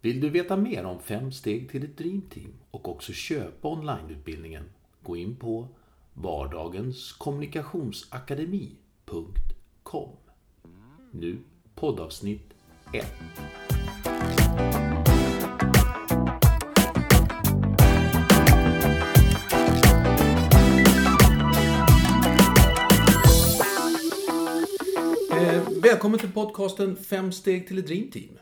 Vill du veta mer om fem steg till ett Dreamteam och också köpa onlineutbildningen? Gå in på vardagenskommunikationsakademi.com. Nu poddavsnitt 1. Eh, välkommen till podcasten Fem steg till ett Dreamteam.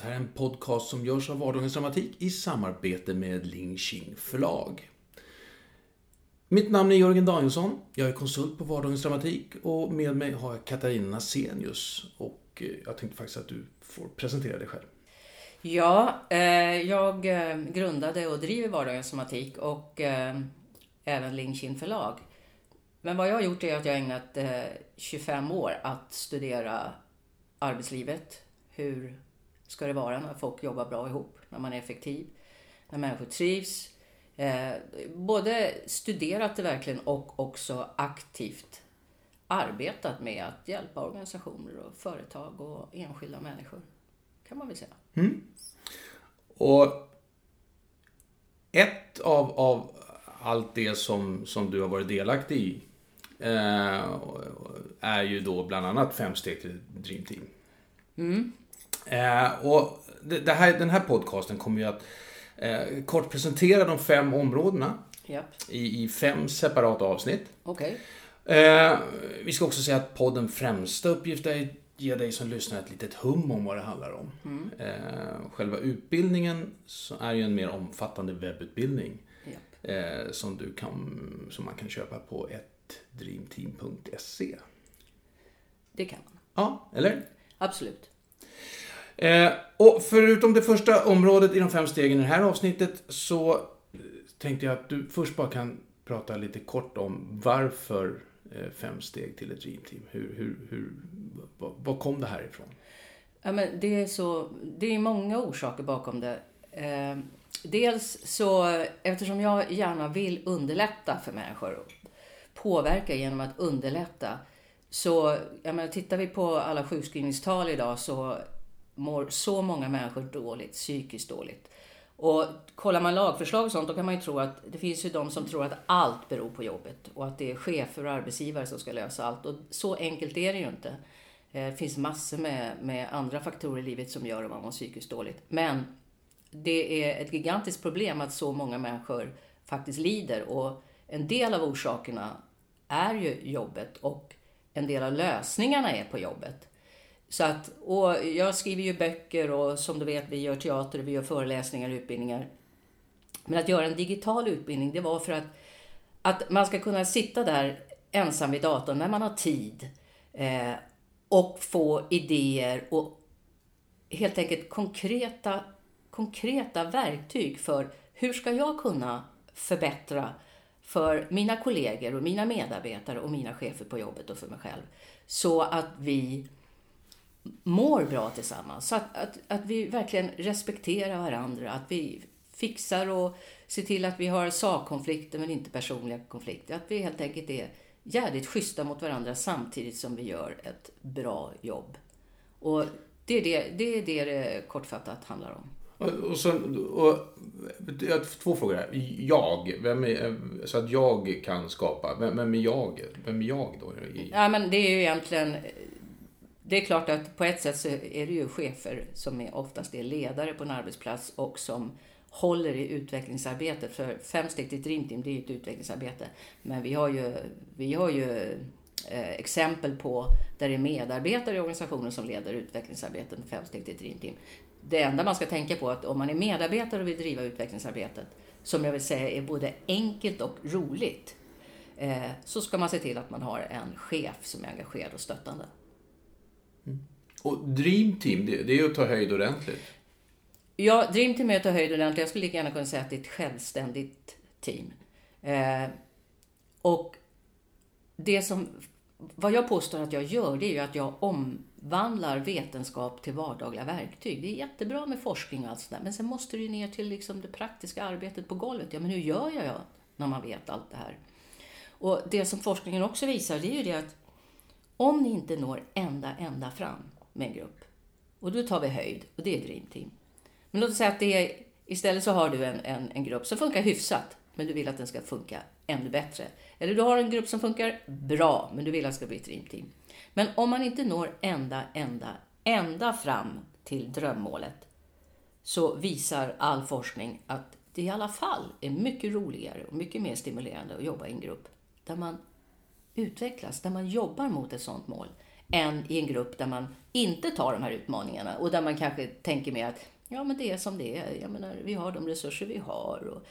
Det här är en podcast som görs av Vardagens Dramatik i samarbete med Ling Qing förlag. Mitt namn är Jörgen Danielsson. Jag är konsult på Vardagens Dramatik och med mig har jag Katarina Nasenius. Och eh, jag tänkte faktiskt att du får presentera dig själv. Ja, eh, jag eh, grundade och driver Vardagens Dramatik och eh, även Ling Qing förlag. Men vad jag har gjort är att jag har ägnat eh, 25 år att studera arbetslivet. Hur ska det vara när folk jobbar bra ihop, när man är effektiv, när människor trivs. Eh, både studerat det verkligen och också aktivt arbetat med att hjälpa organisationer och företag och enskilda människor, kan man väl säga. Mm. Och ett av, av allt det som, som du har varit delaktig i eh, är ju då bland annat fem steg till Dream Team. Mm. Eh, och det, här, den här podcasten kommer ju att eh, kort presentera de fem områdena Japp, i, i fem separata avsnitt. okej. Eh, vi ska också säga att podden främsta uppgift är att ge dig som lyssnar ett litet hum om vad det handlar om. Eh, själva utbildningen är ju en mer omfattande webbutbildning Japp. eh, som, du kan, som man kan köpa på ettdreamteam.se. Det kan man. Ja, eller? Absolut. Eh, och förutom det första området i de fem stegen i det här avsnittet så eh, tänkte jag att du först bara kan prata lite kort om varför eh, fem steg till ett dreamteam. Hur, hur, hur, vad, kom det här ifrån? Ja, men det, är så, det är många orsaker bakom det. Eh, dels så, eftersom jag gärna vill underlätta för människor, och påverka genom att underlätta, så jag menar, tittar vi på alla sjukskrivningstal idag så mår så många människor dåligt, psykiskt dåligt. Och kollar man lagförslag och sånt, då kan man ju tro att det finns ju de som tror att allt beror på jobbet och att det är chefer och arbetsgivare som ska lösa allt. Och så enkelt är det ju inte. Eh, det finns massor med, med andra faktorer i livet som gör att man mår psykiskt dåligt. Men det är ett gigantiskt problem att så många människor faktiskt lider och en del av orsakerna är ju jobbet och en del av lösningarna är på jobbet. Så att, och jag skriver ju böcker och som du vet, vi gör teater, vi gör föreläsningar och utbildningar. Men att göra en digital utbildning, det var för att, att man ska kunna sitta där ensam vid datorn när man har tid eh, och få idéer och helt enkelt konkreta, konkreta verktyg för hur ska jag kunna förbättra för mina kollegor och mina medarbetare och mina chefer på jobbet och för mig själv. Så att vi mår bra tillsammans. Så att, att, att vi verkligen respekterar varandra, att vi fixar och ser till att vi har sakkonflikter men inte personliga konflikter. Att vi helt enkelt är jävligt schyssta mot varandra samtidigt som vi gör ett bra jobb. Och det är det det, är det, det kortfattat handlar om. Och, och, sen, och, jag har två frågor här. Jag, vem är, så att jag kan skapa. Vem, vem är jag? Vem är jag då? Ja, men det är ju egentligen... Det är klart att på ett sätt så är det ju chefer som är oftast är ledare på en arbetsplats och som håller i utvecklingsarbetet. För fem steg till Dream Team, det är ju ett utvecklingsarbete. Men vi har ju, vi har ju eh, exempel på där det är medarbetare i organisationen som leder utvecklingsarbetet med fem steg till Dream Team. Det enda man ska tänka på är att om man är medarbetare och vill driva utvecklingsarbetet, som jag vill säga är både enkelt och roligt, eh, så ska man se till att man har en chef som är engagerad och stöttande och Dream Team, det, det är att ta höjd ordentligt. Ja, Dream Team är att ta höjd ordentligt. Jag skulle lika gärna kunna säga att det är ett självständigt team. Eh, och det som, vad jag påstår att jag gör, det är ju att jag omvandlar vetenskap till vardagliga verktyg. Det är jättebra med forskning och allt sådär, men sen måste det ju ner till liksom det praktiska arbetet på golvet. Ja, men hur gör jag när man vet allt det här? Och det som forskningen också visar, det är ju det att om ni inte når ända, ända fram med en grupp, och då tar vi höjd, och det är Dream Team. Men låt oss säga att det är, istället så har du en, en, en grupp som funkar hyfsat, men du vill att den ska funka ännu bättre. Eller du har en grupp som funkar bra, men du vill att det ska bli ett dream team. Men om man inte når ända, ända, ända fram till drömmålet så visar all forskning att det i alla fall är mycket roligare och mycket mer stimulerande att jobba i en grupp där man utvecklas, där man jobbar mot ett sådant mål, än i en grupp där man inte tar de här utmaningarna och där man kanske tänker mer att ja, men det är som det är. Jag menar, vi har de resurser vi har och,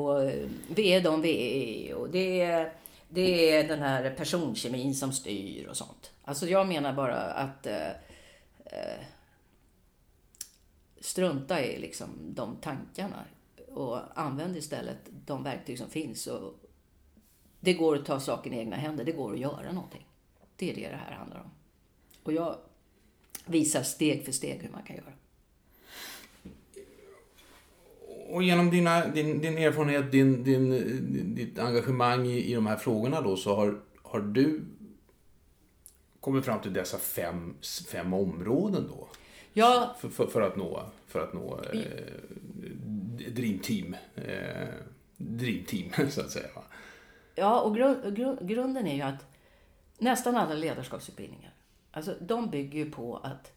och eh, vi är de vi är och det är, det är den här personkemin som styr och sånt. Alltså jag menar bara att eh, eh, strunta i liksom de tankarna och använd istället de verktyg som finns. Och det går att ta saken i egna händer, det går att göra någonting. Det är det det här handlar om. Och jag visar steg för steg hur man kan göra. Och genom dina, din, din erfarenhet, din, din, ditt engagemang i, i de här frågorna då så har, har du kommit fram till dessa fem, fem områden då? Ja. För, för, för att nå, för att nå eh, Dream Team. Eh, dream Team, så att säga. Ja, och gru, gru, grunden är ju att nästan alla ledarskapsutbildningar, alltså de bygger ju på att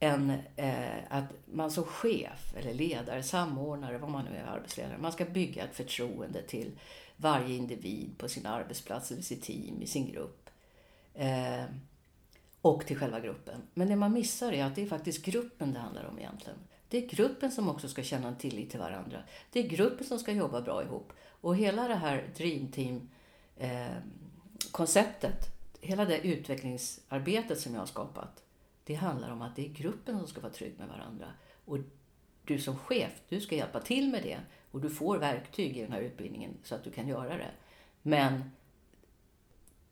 en, eh, att man som chef eller ledare, samordnare, vad man nu är, arbetsledare, man ska bygga ett förtroende till varje individ på sin arbetsplats, eller sitt team, i sin grupp. Eh, och till själva gruppen. Men det man missar är att det är faktiskt gruppen det handlar om egentligen. Det är gruppen som också ska känna en tillit till varandra. Det är gruppen som ska jobba bra ihop. Och hela det här Dream Team-konceptet, eh, hela det utvecklingsarbetet som jag har skapat, det handlar om att det är gruppen som ska vara trygg med varandra. Och du som chef, du ska hjälpa till med det. Och du får verktyg i den här utbildningen så att du kan göra det. Men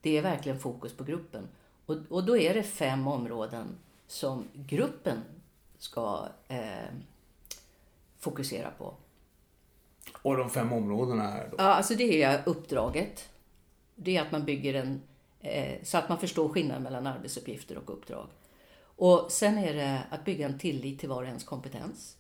det är verkligen fokus på gruppen. Och, och då är det fem områden som gruppen ska eh, fokusera på. Och de fem områdena är då? Ja, alltså det är uppdraget. Det är att man bygger en, Eh, så att man förstår skillnaden mellan arbetsuppgifter och uppdrag. Och sen är det att bygga en tillit till var och ens kompetens.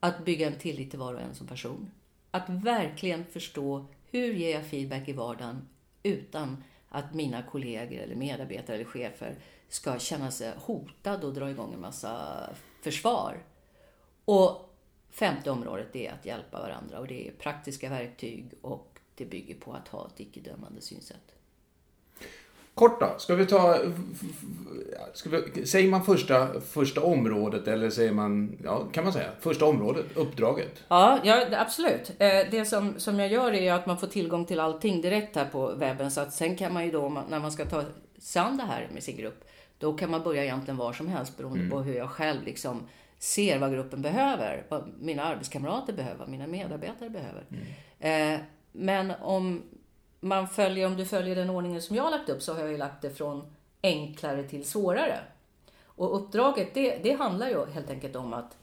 Att bygga en tillit till var och en som person. Att verkligen förstå hur ger jag feedback i vardagen utan att mina kollegor eller medarbetare eller chefer ska känna sig hotade och dra igång en massa försvar. Och femte området är att hjälpa varandra och det är praktiska verktyg och det bygger på att ha ett icke-dömande synsätt. Kort då, ska vi ta... Ska vi, säger man första, första området eller säger man, ja kan man säga, första området, uppdraget? Ja, ja absolut. Eh, det som, som jag gör är att man får tillgång till allting direkt här på webben. Så att sen kan man ju då, när man ska ta sig an det här med sin grupp, då kan man börja egentligen var som helst beroende mm. på hur jag själv liksom ser vad gruppen behöver. Vad mina arbetskamrater behöver, vad mina medarbetare behöver. Mm. Eh, men om man följer, om du följer den ordningen som jag har lagt upp så har jag ju lagt det från enklare till svårare. Och uppdraget det, det handlar ju helt enkelt om att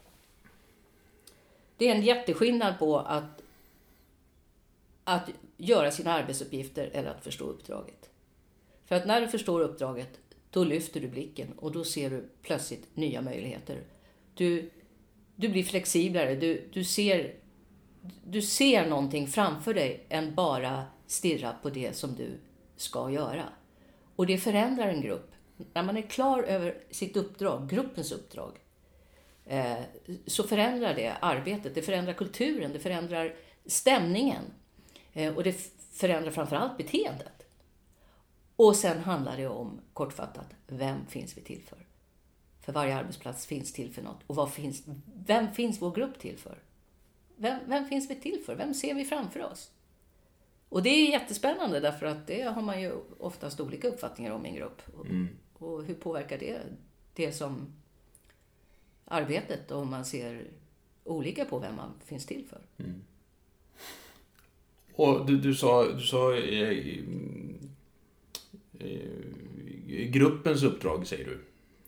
det är en jätteskillnad på att, att göra sina arbetsuppgifter eller att förstå uppdraget. För att när du förstår uppdraget, då lyfter du blicken och då ser du plötsligt nya möjligheter. Du, du blir flexiblare, du, du, ser, du ser någonting framför dig än bara stirra på det som du ska göra. Och det förändrar en grupp. När man är klar över sitt uppdrag, gruppens uppdrag, eh, så förändrar det arbetet, det förändrar kulturen, det förändrar stämningen. Eh, och det förändrar framförallt beteendet. Och sen handlar det om, kortfattat, vem finns vi till för? För varje arbetsplats finns till för något. Och vad finns, vem finns vår grupp till för? Vem, vem finns vi till för? Vem ser vi framför oss? Och det är jättespännande därför att det har man ju oftast olika uppfattningar om i en grupp. Mm. Och hur påverkar det det som arbetet om man ser olika på vem man finns till för? Mm. Och du, du sa, du sa eh, eh, gruppens uppdrag, säger du?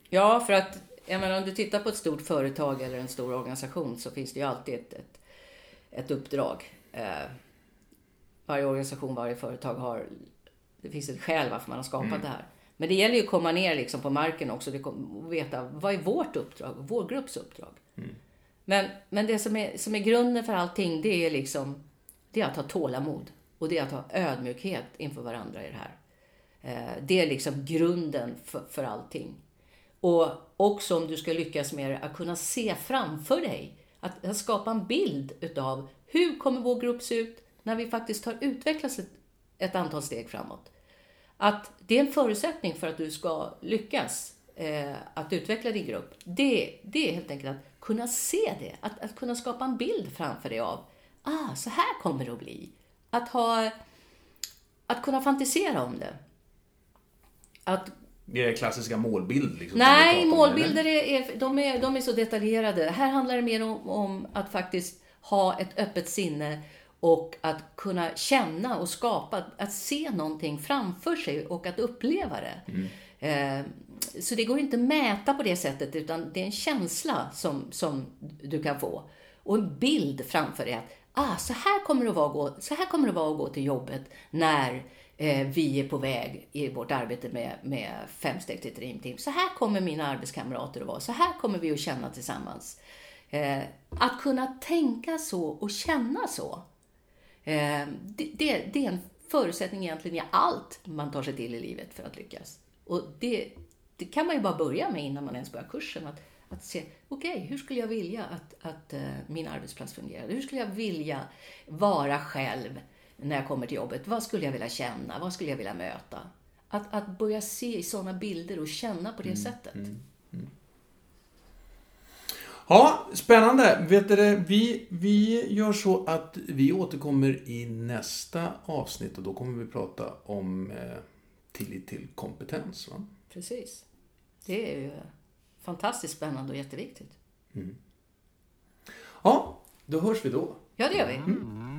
Ja, för att jag menar, om du tittar på ett stort företag eller en stor organisation så finns det ju alltid ett, ett, ett uppdrag. Eh, varje organisation, varje företag har... Det finns ett skäl varför man har skapat mm. det här. Men det gäller ju att komma ner liksom på marken också och veta vad är vårt uppdrag, vår grupps uppdrag. Mm. Men, men det som är, som är grunden för allting, det är liksom det är att ha tålamod. Och det är att ha ödmjukhet inför varandra i det här. Eh, det är liksom grunden för, för allting. Och också om du ska lyckas med det, att kunna se framför dig. Att, att skapa en bild utav hur kommer vår grupp se ut när vi faktiskt har utvecklats ett, ett antal steg framåt. Att det är en förutsättning för att du ska lyckas eh, att utveckla din grupp. Det, det är helt enkelt att kunna se det, att, att kunna skapa en bild framför dig av, ah, så här kommer det att bli. Att ha, att kunna fantisera om det. Att det är klassiska målbild? Liksom, Nej, målbilder är, är, de är, de är så detaljerade. Här handlar det mer om, om, att faktiskt ha ett öppet sinne och att kunna känna och skapa, att se någonting framför sig och att uppleva det. Mm. Eh, så det går inte att mäta på det sättet, utan det är en känsla som, som du kan få. Och en bild framför dig. Att, ah, så, här kommer det vara att gå, så här kommer det vara att gå till jobbet när eh, vi är på väg i vårt arbete med, med fem steg till dreamteam. Så här kommer mina arbetskamrater att vara. Så här kommer vi att känna tillsammans. Eh, att kunna tänka så och känna så. Eh, det, det, det, är en förutsättning egentligen i allt man tar sig till i livet för att lyckas. Och det, det kan man ju bara börja med innan man ens börjar kursen. Att, att se, okej, okay, hur skulle jag vilja att, att uh, min arbetsplats fungerade? Hur skulle jag vilja vara själv när jag kommer till jobbet? Vad skulle jag vilja känna? Vad skulle jag vilja möta? Att, att börja se i sådana bilder och känna på det mm, sättet. Mm. Ja, spännande. Vet du, vi, vi gör så att vi återkommer i nästa avsnitt och då kommer vi prata om eh, tillit till kompetens. Va? Precis. Det är ju fantastiskt spännande och jätteviktigt. Mm. Ja, då hörs vi då. Ja, det gör vi. Mm.